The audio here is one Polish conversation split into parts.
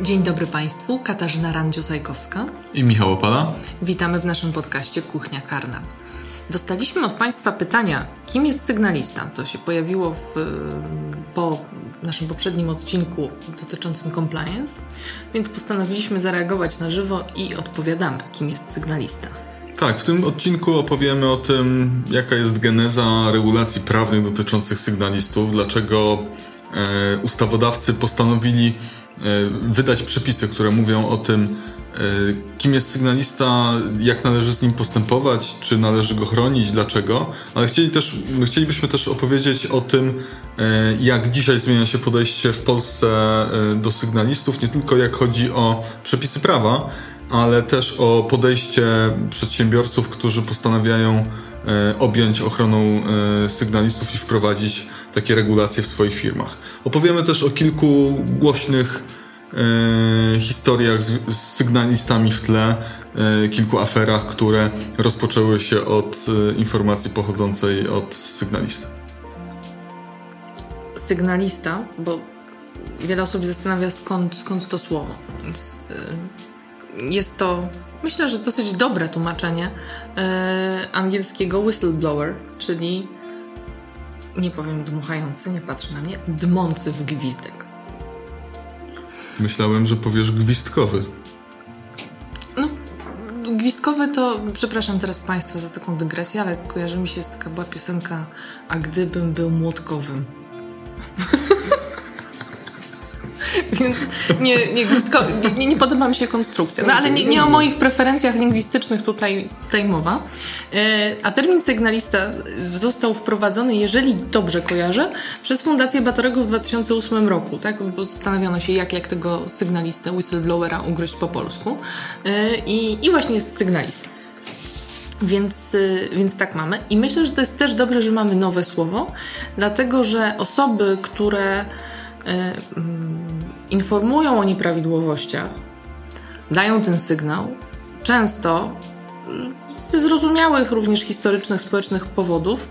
Dzień dobry Państwu, Katarzyna Randziosajkowska. I Michał Opala. Witamy w naszym podcaście Kuchnia Karna. Dostaliśmy od Państwa pytania, kim jest sygnalista? To się pojawiło w, po naszym poprzednim odcinku dotyczącym compliance, więc postanowiliśmy zareagować na żywo i odpowiadamy, kim jest sygnalista. Tak, w tym odcinku opowiemy o tym, jaka jest geneza regulacji prawnych dotyczących sygnalistów, dlaczego e, ustawodawcy postanowili wydać przepisy, które mówią o tym, e, kim jest sygnalista, jak należy z nim postępować, czy należy go chronić, dlaczego. Ale chcieli też, chcielibyśmy też opowiedzieć o tym, e, jak dzisiaj zmienia się podejście w Polsce e, do sygnalistów, nie tylko jak chodzi o przepisy prawa, ale też o podejście przedsiębiorców, którzy postanawiają e, objąć ochroną e, sygnalistów i wprowadzić takie regulacje w swoich firmach. Opowiemy też o kilku głośnych e, historiach z, z sygnalistami w tle, e, kilku aferach, które rozpoczęły się od e, informacji pochodzącej od sygnalisty. Sygnalista, bo wiele osób zastanawia skąd, skąd to słowo. Y, jest to, myślę, że dosyć dobre tłumaczenie y, angielskiego whistleblower, czyli nie powiem dmuchający, nie patrz na mnie, dmący w gwizdek. Myślałem, że powiesz gwizdkowy. No, gwizdkowy to, przepraszam teraz Państwa za taką dygresję, ale kojarzy mi się z taka była piosenka A gdybym był młotkowym. Więc nie, nie, nie, nie podoba mi się konstrukcja. No ale nie, nie o moich preferencjach lingwistycznych tutaj, tutaj mowa. E, A termin sygnalista został wprowadzony, jeżeli dobrze kojarzę, przez Fundację Batorego w 2008 roku. Tak? Bo zastanawiano się, jak, jak tego sygnalistę, whistleblowera ugryźć po polsku. E, I, i właśnie jest sygnalista. Więc, y, więc tak mamy. I myślę, że to jest też dobre, że mamy nowe słowo, dlatego że osoby, które mm, informują o nieprawidłowościach, dają ten sygnał, często y, ze zrozumiałych również historycznych, społecznych powodów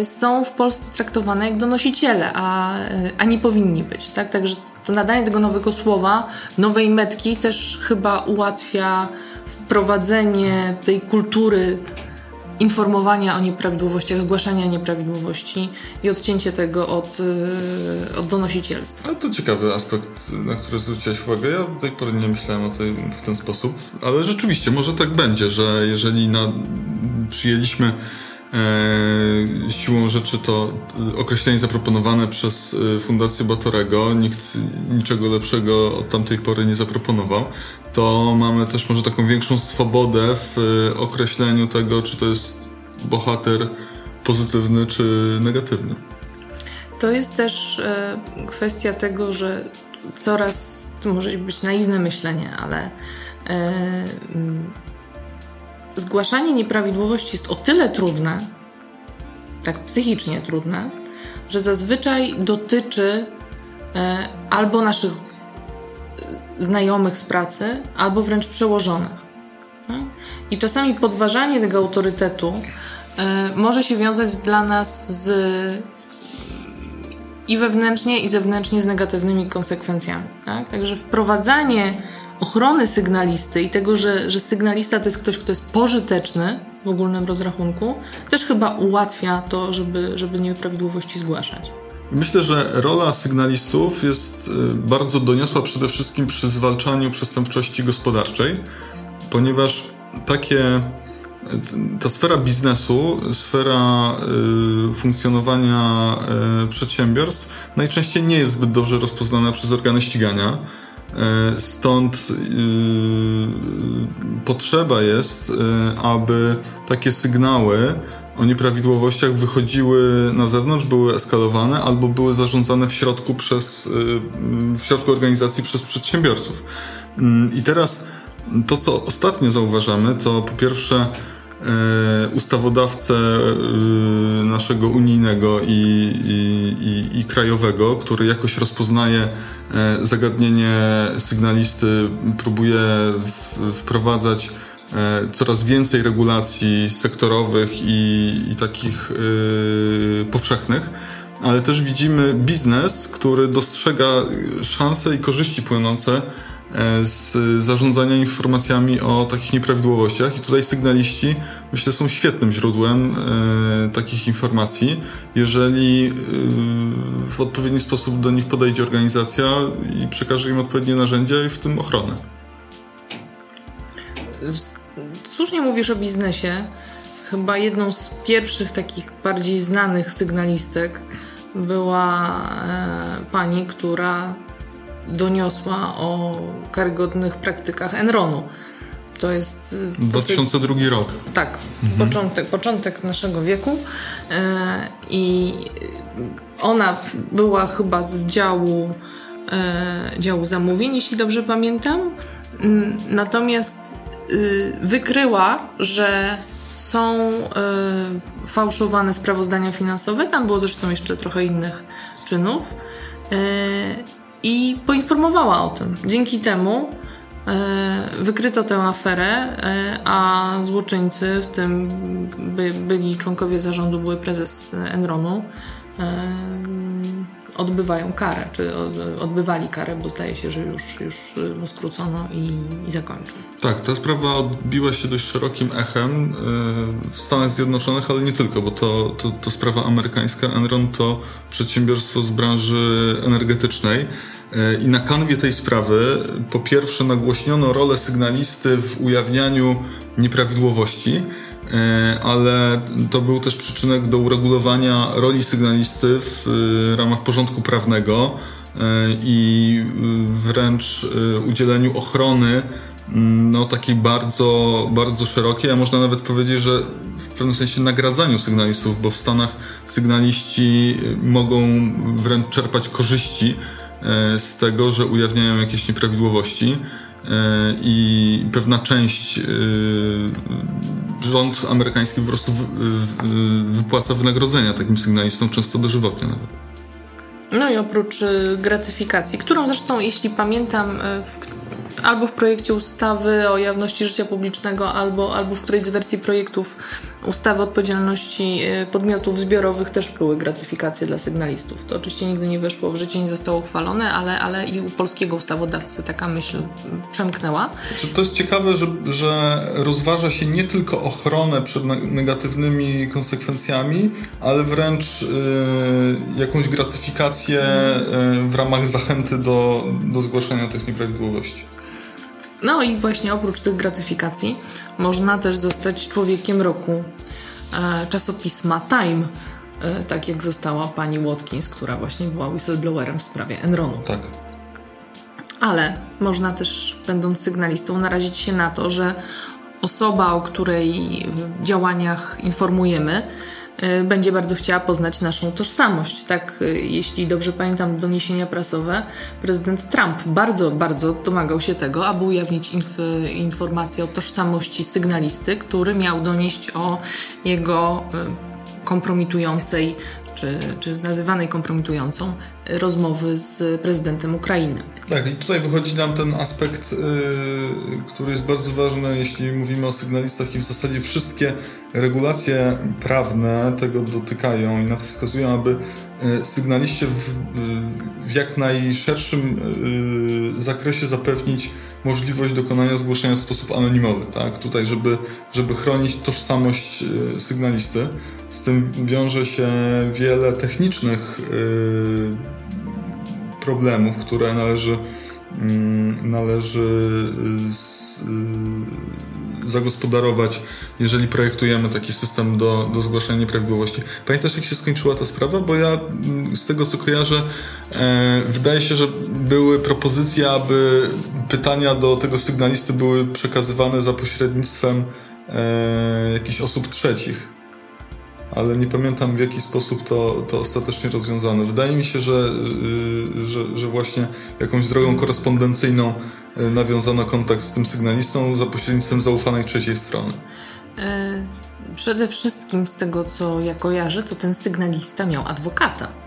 y, są w Polsce traktowane jak donosiciele, a, y, a nie powinni być. Tak? Także to nadanie tego nowego słowa, nowej metki też chyba ułatwia wprowadzenie tej kultury informowania o nieprawidłowościach, zgłaszania nieprawidłowości i odcięcie tego od, yy, od donosicielstwa. A to ciekawy aspekt, na który zwróciłaś uwagę. Ja do tej pory nie myślałem o tym w ten sposób, ale rzeczywiście może tak będzie, że jeżeli na, przyjęliśmy e, siłą rzeczy to określenie zaproponowane przez e, Fundację Batorego, nikt niczego lepszego od tamtej pory nie zaproponował, to mamy też może taką większą swobodę w e, określeniu tego, czy to jest bohater pozytywny czy negatywny. To jest też e, kwestia tego, że coraz, to może być naiwne myślenie, ale e, zgłaszanie nieprawidłowości jest o tyle trudne, tak psychicznie trudne, że zazwyczaj dotyczy e, albo naszych e, znajomych z pracy, albo wręcz przełożonych. No? I czasami podważanie tego autorytetu e, może się wiązać dla nas z i wewnętrznie, i zewnętrznie z negatywnymi konsekwencjami. Tak? Także wprowadzanie ochrony sygnalisty i tego, że, że sygnalista to jest ktoś, kto jest pożyteczny w ogólnym rozrachunku, też chyba ułatwia to, żeby, żeby nieprawidłowości zgłaszać. Myślę, że rola sygnalistów jest y, bardzo doniosła przede wszystkim przy zwalczaniu przestępczości gospodarczej, ponieważ takie ta sfera biznesu, sfera y, funkcjonowania y, przedsiębiorstw najczęściej nie jest zbyt dobrze rozpoznana przez organy ścigania. Stąd potrzeba jest, aby takie sygnały o nieprawidłowościach wychodziły na zewnątrz, były eskalowane albo były zarządzane w środku przez, w środku organizacji przez przedsiębiorców. Mm, I teraz to, co ostatnio zauważamy, to po pierwsze e, ustawodawcę e, naszego unijnego i, i, i, krajowego, który jakoś rozpoznaje e, zagadnienie sygnalisty, próbuje wprowadzać coraz więcej regulacji sektorowych i, i takich powszechnych. Ale też widzimy biznes, który dostrzega szanse i korzyści płynące E, z zarządzania informacjami o takich nieprawidłowościach i tutaj sygnaliści myślę są świetnym źródłem e, takich informacji, jeżeli e, w odpowiedni sposób do nich podejdzie organizacja i przekaże im odpowiednie narzędzia i w tym ochronę. Słusznie mówisz o biznesie. Chyba jedną z pierwszych takich bardziej znanych sygnalistek była e, pani, która doniosła o karygodnych praktykach Enronu. To jest. 2002 dosyć, rok. Tak, mhm. początek, początek naszego wieku. E, I ona była chyba z działu, e, działu zamówień, jeśli dobrze pamiętam. Natomiast y, wykryła, że są y, fałszowane sprawozdania finansowe. Tam było zresztą jeszcze trochę innych czynów. I poinformowała o tym. Dzięki temu e, wykryto tę aferę, e, a złoczyńcy, w tym by, byli członkowie zarządu, były prezes Enronu, e, odbywają karę, czy odbywali karę, bo zdaje się, że już, już skrócono i, i zakończył. Tak, ta sprawa odbiła się dość szerokim echem w Stanach Zjednoczonych, ale nie tylko, bo to, to, to sprawa amerykańska. Enron to przedsiębiorstwo z branży energetycznej I na kanwie tej sprawy po pierwsze nagłośniono rolę sygnalisty w ujawnianiu nieprawidłowości, e, ale to był też przyczynek do uregulowania roli sygnalisty w e, ramach porządku prawnego i wręcz udzieleniu ochrony mm, no, takiej bardzo, bardzo szerokiej, a można nawet powiedzieć, że w pewnym sensie nagradzaniu sygnalistów, bo w Stanach sygnaliści mogą wręcz czerpać korzyści E, z tego, że ujawniają jakieś nieprawidłowości e, i pewna część e, rząd amerykański po prostu wypłaca wynagrodzenia takim sygnalistom, często dożywotnie nawet. No i oprócz gratyfikacji, którą zresztą, jeśli pamiętam, w albo w projekcie ustawy o jawności życia publicznego, albo, albo w którejś z wersji projektów ustawy odpowiedzialności e, podmiotów zbiorowych też były gratyfikacje dla sygnalistów. To oczywiście nigdy nie weszło w życie, nie zostało uchwalone, ale, ale i u polskiego ustawodawcy taka myśl przemknęła. To jest ciekawe, że, że rozważa się nie tylko ochronę przed negatywnymi konsekwencjami, ale wręcz y, jakąś gratyfikację y, w ramach zachęty do, do zgłaszania tych nieprawidłowości. No i właśnie oprócz tych gratyfikacji można też zostać człowiekiem roku e, czasopisma Time, e, tak jak została pani Watkins, która właśnie była whistleblowerem w sprawie Enronu. Tak. Ale można też, będąc sygnalistą, narazić się na to, że osoba, o której działaniach informujemy, będzie bardzo chciała poznać naszą tożsamość. Tak, y, jeśli dobrze pamiętam doniesienia prasowe, prezydent Trump bardzo, bardzo domagał się tego, aby ujawnić inf informację o tożsamości sygnalisty, który miał donieść o jego y, kompromitującej czy, czy nazywanej kompromitującą rozmowy z prezydentem Ukrainy. Tak, i tutaj wychodzi nam ten aspekt, yy, który jest bardzo ważny, jeśli mówimy o sygnalistach i w zasadzie wszystkie regulacje prawne tego dotykają i na to wskazują, aby y, sygnaliście w, w jak najszerszym yy, zakresie zapewnić możliwość dokonania zgłoszenia w sposób anonimowy, tak? Tutaj, żeby, żeby chronić tożsamość yy, sygnalisty. Z tym wiąże się wiele technicznych yy, problemów, które należy, mm, należy y, zagospodarować, jeżeli projektujemy taki system do, do zgłaszania nieprawidłowości. Pamiętasz, jak się skończyła ta sprawa? Bo ja mm, z tego, co kojarzę, e, wydaje się, że były propozycje, aby pytania do tego sygnalisty były przekazywane za pośrednictwem e, jakichś osób trzecich ale nie pamiętam w jaki sposób to, to ostatecznie rozwiązano. Wydaje mi się, że, y, że, że właśnie jakąś drogą korespondencyjną y, nawiązano kontakt z tym sygnalistą za pośrednictwem zaufanej trzeciej strony. E, przede wszystkim z tego, co ja kojarzę, to ten sygnalista miał adwokata.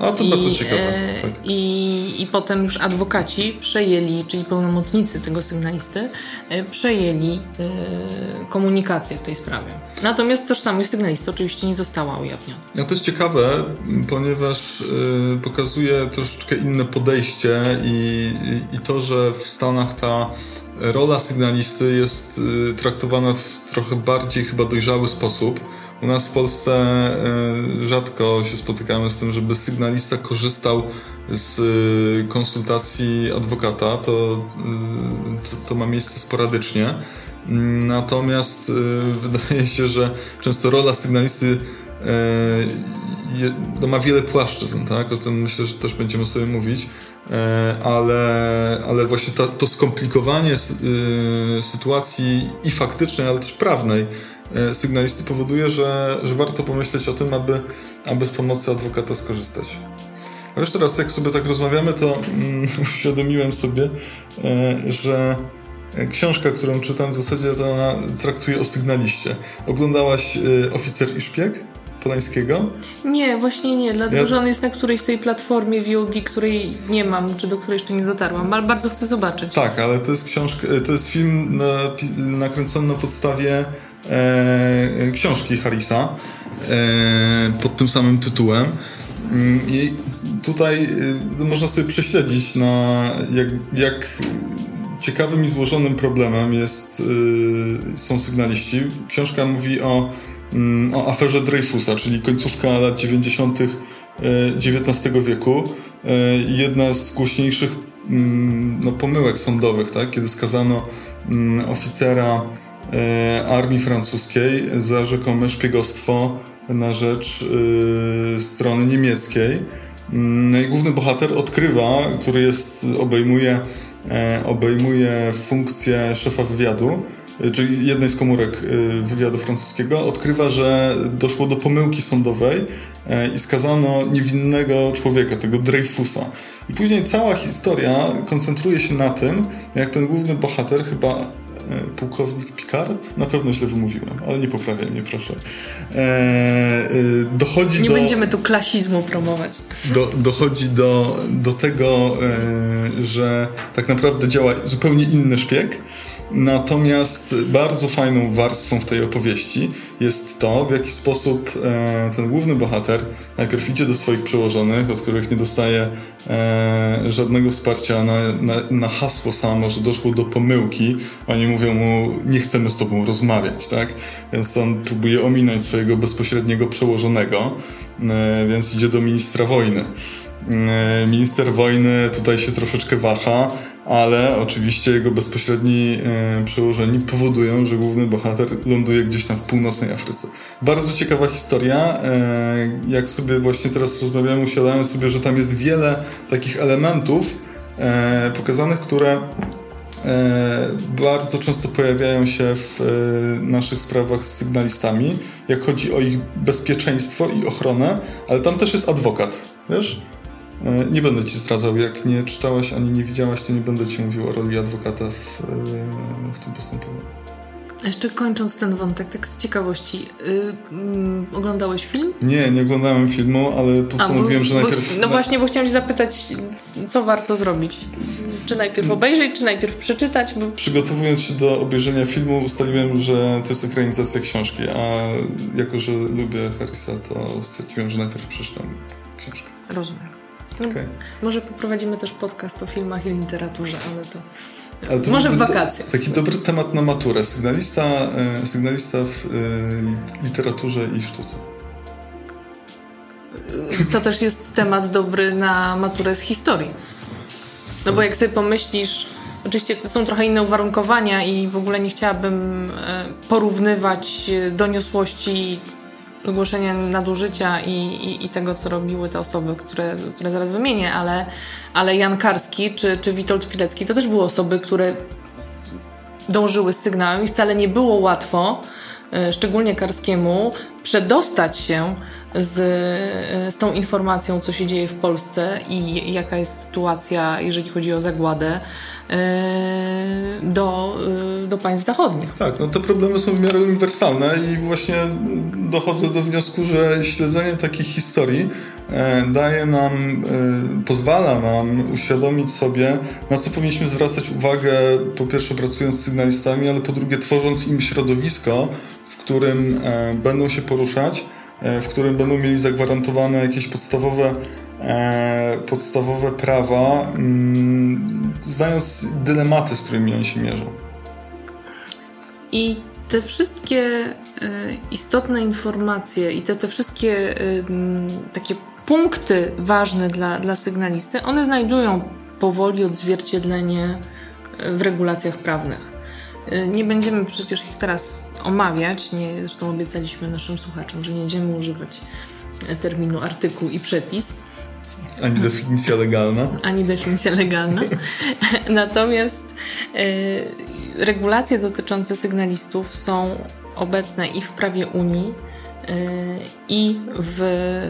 A to I, bardzo ciekawe. E, tak. I, I potem już adwokaci przejęli, czyli pełnomocnicy tego sygnalisty, e, przejęli e, komunikację w tej sprawie. Natomiast tożsamość sygnalisty oczywiście nie została ujawniona. No to jest ciekawe, ponieważ pokazuje troszeczkę inne podejście i, i to, że w Stanach ta rola sygnalisty jest traktowana w trochę bardziej chyba dojrzały sposób u nas w Polsce e, rzadko się spotykamy z tym, żeby sygnalista korzystał z e, konsultacji adwokata. To, e, to, to ma miejsce sporadycznie. Natomiast wydaje się, że często rola sygnalisty no ma wiele płaszczyzn, tak? O tym myślę, że też będziemy sobie mówić, ale, ale właśnie to, skomplikowanie sytuacji i faktycznej, ale też prawnej sygnalisty powoduje, że, że warto pomyśleć o tym, aby, aby z pomocy adwokata skorzystać. A wiesz teraz, jak sobie tak rozmawiamy, to mm, uświadomiłem sobie, e, że książka, którą czytam, w zasadzie to ona traktuje o sygnaliście. Oglądałaś e, Oficer i Szpieg? Polańskiego? Nie, właśnie nie, dlatego ja... że on jest na którejś tej platformie VOD, której nie mam, czy do której jeszcze nie dotarłam, ale bardzo chcę zobaczyć. Tak, ale to jest książka, to jest film na, nakręcony na podstawie e, książki Harrisa e, pod tym samym tytułem. Mm, I tutaj e, można sobie prześledzić na jak, jak ciekawym i złożonym problemem jest, e, są sygnaliści. Książka mówi o, mm, o aferze Dreyfusa, czyli końcówka lat 90. XIX e, wieku. E, jedna z głośniejszych mm, no, pomyłek sądowych, tak? kiedy skazano oficera E, armii francuskiej za rzekome szpiegostwo na rzecz e, strony niemieckiej. Mm, no i główny bohater odkrywa, który jest, obejmuje, e, obejmuje funkcję szefa wywiadu, czyli jednej z komórek wywiadu francuskiego, odkrywa, że doszło do pomyłki sądowej i skazano niewinnego człowieka, tego Dreyfusa. I później cała historia koncentruje się na tym, jak ten główny bohater, chyba E, pułkownik Picard? Na pewno źle wymówiłem, ale nie poprawiaj mnie, proszę. E, e, dochodzi nie do... będziemy tu klasizmu promować. Do, dochodzi do, do tego, e, że tak naprawdę działa zupełnie inny szpieg, Natomiast bardzo fajną warstwą w tej opowieści jest to, w jaki sposób e, ten główny bohater najpierw idzie do swoich przełożonych, od których nie dostaje e, żadnego wsparcia na, na, na, hasło samo, że doszło do pomyłki. Oni mówią mu, nie chcemy z tobą rozmawiać, tak? Więc on próbuje ominąć swojego bezpośredniego przełożonego, e, więc idzie do ministra wojny. Minister wojny tutaj się troszeczkę waha, ale oczywiście jego bezpośredni e, przełożeni powodują, że główny bohater ląduje gdzieś tam w północnej Afryce. Bardzo ciekawa historia. E, jak sobie właśnie teraz rozmawiamy, uświadamiam sobie, że tam jest wiele takich elementów pokazanych, które bardzo często pojawiają się w naszych sprawach z sygnalistami, jak chodzi o ich bezpieczeństwo i ochronę, ale tam też jest adwokat, wiesz? E, nie będę ci zdradzał, jak nie czytałeś ani nie widziałaś, to nie będę ci mówił o roli adwokata w, e, w tym postępowaniu. Jeszcze kończąc ten wątek, tak z ciekawości, yy, oglądałeś film? Nie, nie oglądałem filmu, ale postanowiłem, A, bo, że najpierw... Bo, no właśnie, bo chciałam się zapytać, co warto zrobić? Czy najpierw obejrzeć, czy najpierw przeczytać? Bo... Przygotowując się do obejrzenia filmu, ustaliłem, że to jest ekranizacja książki, a jako, że lubię Harrisa, to stwierdziłem, że najpierw przeczytam książkę. Rozumiem. Okay. Może poprowadzimy też podcast o filmach i literaturze, ale to... Ale to Może w wakacje. Taki dobry temat na maturę. Sygnalista, e, sygnalista w e, literaturze i sztuce. To też jest temat dobry na maturę z historii. No bo jak sobie pomyślisz, Oczywiście to są trochę inne uwarunkowania i w ogóle nie chciałabym e, porównywać doniosłości zgłoszenia nadużycia i, i, i, tego, co robiły te osoby, które, które zaraz wymienię, ale, ale Jan Karski czy, czy Witold Pilecki to też były osoby, które dążyły z sygnałem i wcale nie było łatwo, e, szczególnie Karskiemu, przedostać się z, z tą informacją, co się dzieje w Polsce i jaka jest sytuacja, jeżeli chodzi o zagładę e, do, e, do państw zachodnich. Tak, no te problemy są w miarę uniwersalne i właśnie dochodzę do wniosku, że śledzenie takich historii e, daje nam, pozwala nam uświadomić sobie, na co powinniśmy zwracać uwagę, po pierwsze pracując z sygnalistami, ale po drugie tworząc im środowisko, w którym będą się poruszać E, w którym będą mieli zagwarantowane jakieś podstawowe, e, podstawowe prawa, mm, znając dylematy, z którymi oni się mierzą. I te wszystkie e, istotne informacje i te, te wszystkie takie punkty ważne dla, dla sygnalisty, one znajdują powoli odzwierciedlenie w regulacjach prawnych. Nie będziemy przecież ich teraz omawiać. Nie, zresztą obiecaliśmy naszym słuchaczom, że nie będziemy używać terminu artykuł i przepis. Ani definicja legalna. Ani definicja legalna. Natomiast y, regulacje dotyczące sygnalistów są obecne i w prawie Unii, i w,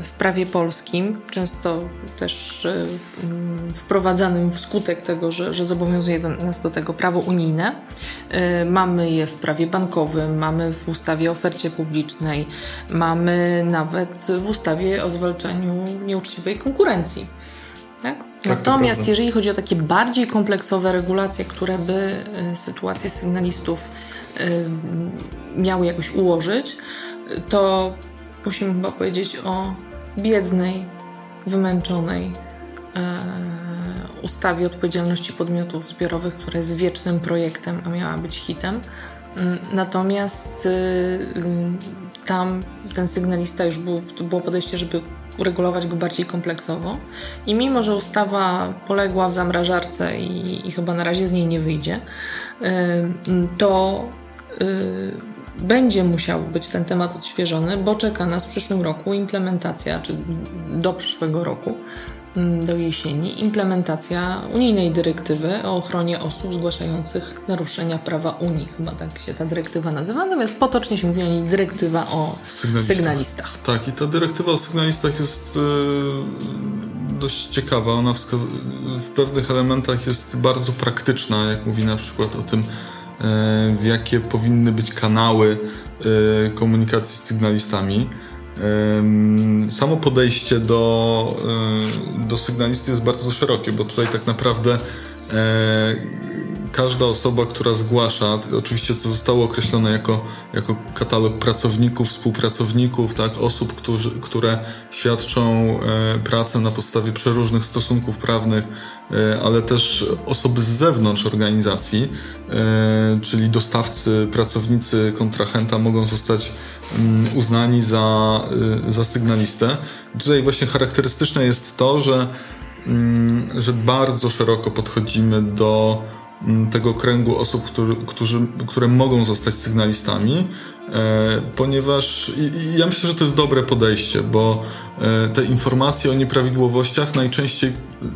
w prawie polskim, często też y, mm, wprowadzanym wskutek tego, że, że zobowiązuje nas do tego prawo unijne. Y, mamy je w prawie bankowym, mamy w ustawie o ofercie publicznej, mamy nawet w ustawie o zwalczaniu nieuczciwej konkurencji. Tak? tak Natomiast jeżeli chodzi o takie bardziej kompleksowe regulacje, które by y, sytuację sygnalistów miały jakoś ułożyć, to musimy chyba powiedzieć o biednej, wymęczonej e, ustawie odpowiedzialności podmiotów zbiorowych, która jest wiecznym projektem, a miała być hitem. Mm, natomiast y, tam ten sygnalista już był, było podejście, żeby uregulować go bardziej kompleksowo. I mimo, że ustawa poległa w zamrażarce i, i chyba na razie z niej nie wyjdzie, y, to y, będzie musiał być ten temat odświeżony, bo czeka nas w przyszłym roku implementacja, czy do przyszłego roku, mm, do jesieni, implementacja unijnej dyrektywy o ochronie osób zgłaszających naruszenia prawa Unii. Chyba tak się ta dyrektywa nazywa, natomiast potocznie się mówi o niej dyrektywa o sygnalistach. sygnalistach. Tak, i ta dyrektywa o sygnalistach jest yy, dość ciekawa. Ona w pewnych elementach jest bardzo praktyczna, jak mówi na przykład o tym, w jakie powinny być kanały e, komunikacji z sygnalistami. E, samo podejście do, do sygnalisty jest bardzo szerokie, bo tutaj tak naprawdę każda osoba, która zgłasza, oczywiście to zostało określone jako, jako katalog pracowników, współpracowników, tak, osób, którzy, które świadczą e, pracę na podstawie przeróżnych stosunków prawnych, e, ale też osoby z zewnątrz organizacji, e, czyli dostawcy, pracownicy kontrahenta mogą zostać mm, uznani za, e, za sygnalistę. Tutaj właśnie charakterystyczne jest to, że, że bardzo szeroko podchodzimy do Mm, tego kręgu osób, który, którzy, które mogą zostać sygnalistami, e, ponieważ ja myślę, że to jest dobre podejście, bo e, te informacje o nieprawidłowościach najczęściej,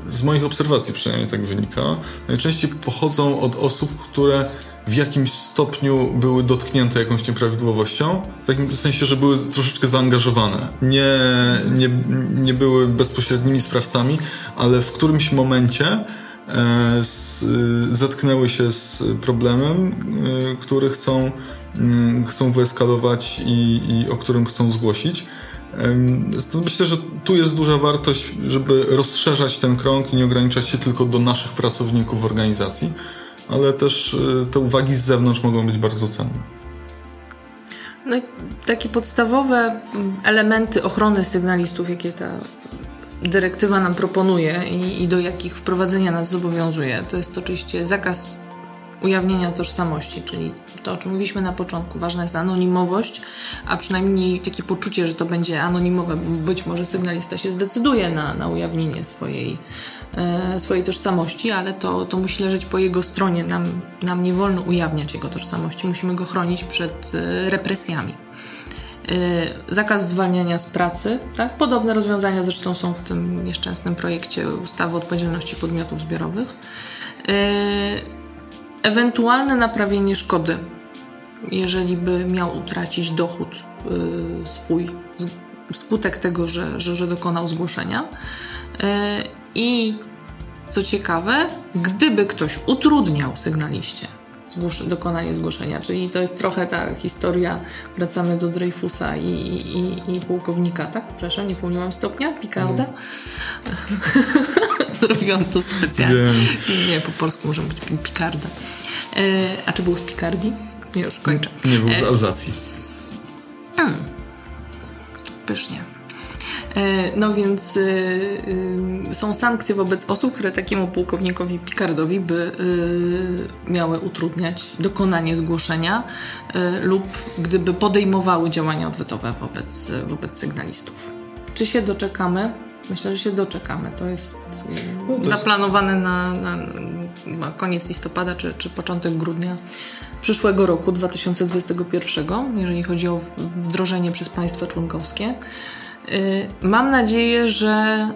z moich obserwacji przynajmniej tak wynika, najczęściej pochodzą od osób, które w jakimś stopniu były dotknięte jakąś nieprawidłowością, w takim sensie, że były troszeczkę zaangażowane. Nie, nie, nie były bezpośrednimi sprawcami, ale w którymś momencie E, zetknęły się z problemem, e, który chcą, mm, chcą wyeskalować i, i o którym chcą zgłosić. Stąd myślę, że tu jest duża wartość, żeby rozszerzać ten krąg i nie ograniczać się tylko do naszych pracowników organizacji, ale też e, te uwagi z zewnątrz mogą być bardzo cenne. No i takie podstawowe elementy ochrony sygnalistów, jakie ta dyrektywa nam proponuje i, i do jakich wprowadzenia nas zobowiązuje, to jest oczywiście zakaz ujawnienia tożsamości, czyli to, o czym mówiliśmy na początku. Ważna jest anonimowość, a przynajmniej takie poczucie, że to będzie anonimowe. Być może sygnalista się zdecyduje na, na ujawnienie swojej, swojej tożsamości, ale to, to musi leżeć po jego stronie. Nam, nam nie wolno ujawniać jego tożsamości, musimy go chronić przed e, represjami. Zakaz zwalniania z pracy, tak? Podobne rozwiązania zresztą są w tym nieszczęsnym projekcie ustawy o odpowiedzialności podmiotów zbiorowych. Ewentualne naprawienie szkody, jeżeli by miał utracić dochód swój wskutek tego, że, że, że dokonał zgłoszenia. I co ciekawe, gdyby ktoś utrudniał sygnaliście zgłos dokonanie zgłoszenia, czyli to jest trochę ta historia, wracamy do Dreyfusa i, i, i pułkownika, tak? Przepraszam, nie pomyliłam stopnia? Picarda? Zrobiłam to specjalnie. Nie. nie, po polsku może być Picarda. E, a czy był z Picardii? Nie, już kończę. Nie, był z e, Alzacji. Hmm pysznie. E, no więc y, y, są sankcje wobec osób, które takiemu pułkownikowi Picardowi by miały utrudniać dokonanie zgłoszenia lub gdyby podejmowały działania odwetowe wobec, wobec sygnalistów. Czy się doczekamy? Myślę, że się doczekamy. To jest no, to zaplanowane jest... Na, na, na, koniec listopada czy, czy początek grudnia przyszłego roku 2021, jeżeli chodzi o wdrożenie przez państwa członkowskie. Y, mam nadzieję, że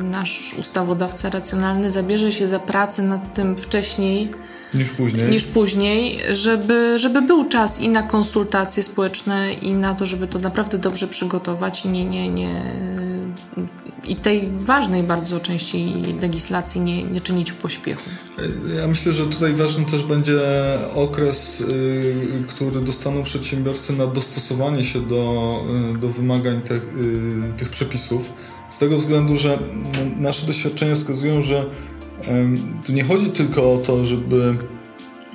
y, nasz ustawodawca racjonalny zabierze się za pracę nad tym wcześniej niż później, niż później żeby, żeby był czas i na konsultacje społeczne, i na to, żeby to naprawdę dobrze przygotować i nie, nie, nie, i tej ważnej bardzo części legislacji nie, nie czynić pośpiechu. Ja myślę, że tutaj ważny też będzie okres, y, który dostaną przedsiębiorcy na dostosowanie się do, y, do wymagań tych, y, tych przepisów. Z tego względu, że nasze doświadczenia wskazują, że tu nie chodzi tylko o to, żeby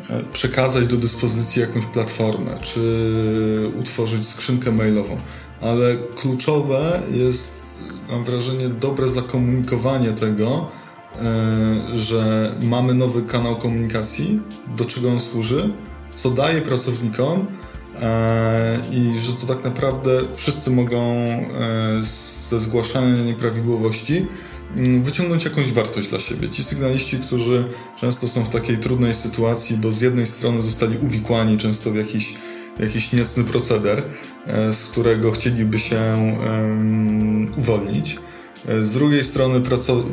e, przekazać do dyspozycji jakąś platformę, czy utworzyć skrzynkę mailową, ale kluczowe jest mam wrażenie, dobre zakomunikowanie tego, e, że mamy nowy kanał komunikacji, do czego on służy, co daje pracownikom e, i że to tak naprawdę wszyscy mogą e, ze zgłaszania nieprawidłowości mm, wyciągnąć jakąś wartość dla siebie. Ci sygnaliści, którzy często są w takiej trudnej sytuacji, bo z jednej strony zostali uwikłani często w jakiś jakiś niecny proceder, e, z którego chcieliby się uwolnić. E, z drugiej strony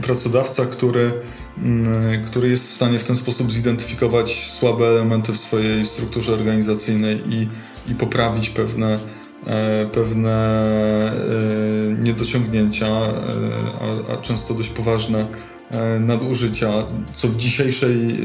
pracodawca, który, mm, który jest w stanie w ten sposób zidentyfikować słabe elementy w swojej strukturze organizacyjnej i, i poprawić pewne, e, pewne niedociągnięcia, a, a często dość poważne nadużycia, co w dzisiejszej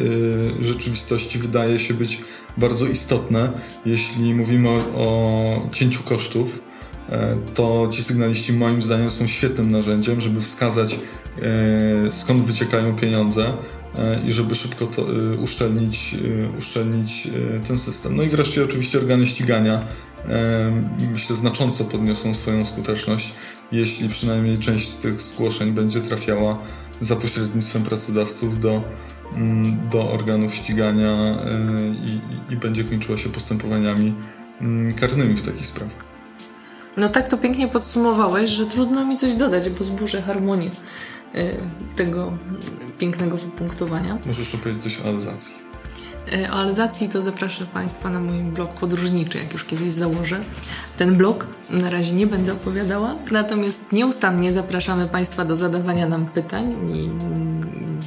rzeczywistości wydaje się być bardzo istotne. Jeśli mówimy o cięciu kosztów, e, to ci sygnaliści moim zdaniem są świetnym narzędziem, żeby wskazać e, skąd wyciekają pieniądze e, i żeby szybko to uszczelnić, uszczelnić ten system. No i wreszcie oczywiście organy ścigania myślę znacząco podniosą swoją skuteczność, jeśli przynajmniej część z tych zgłoszeń będzie trafiała za pośrednictwem pracodawców do Mm, do organów ścigania y, i, i będzie kończyła się postępowaniami mm, karnymi w takich sprawach. No tak to pięknie podsumowałeś, że trudno mi coś dodać, bo zburzę harmonię y, tego pięknego wypunktowania. Możesz opowiedzieć coś o Alzacji. Y, o Alzacji to zapraszam Państwa na mój blog podróżniczy, jak już kiedyś założę. Ten blog na razie nie będę opowiadała, natomiast nieustannie zapraszamy Państwa do zadawania nam pytań i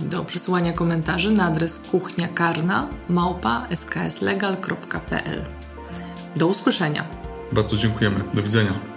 do przesyłania komentarzy na adres kuchnia karna małpa skslegal.pl. Do usłyszenia. Bardzo dziękujemy. Do widzenia.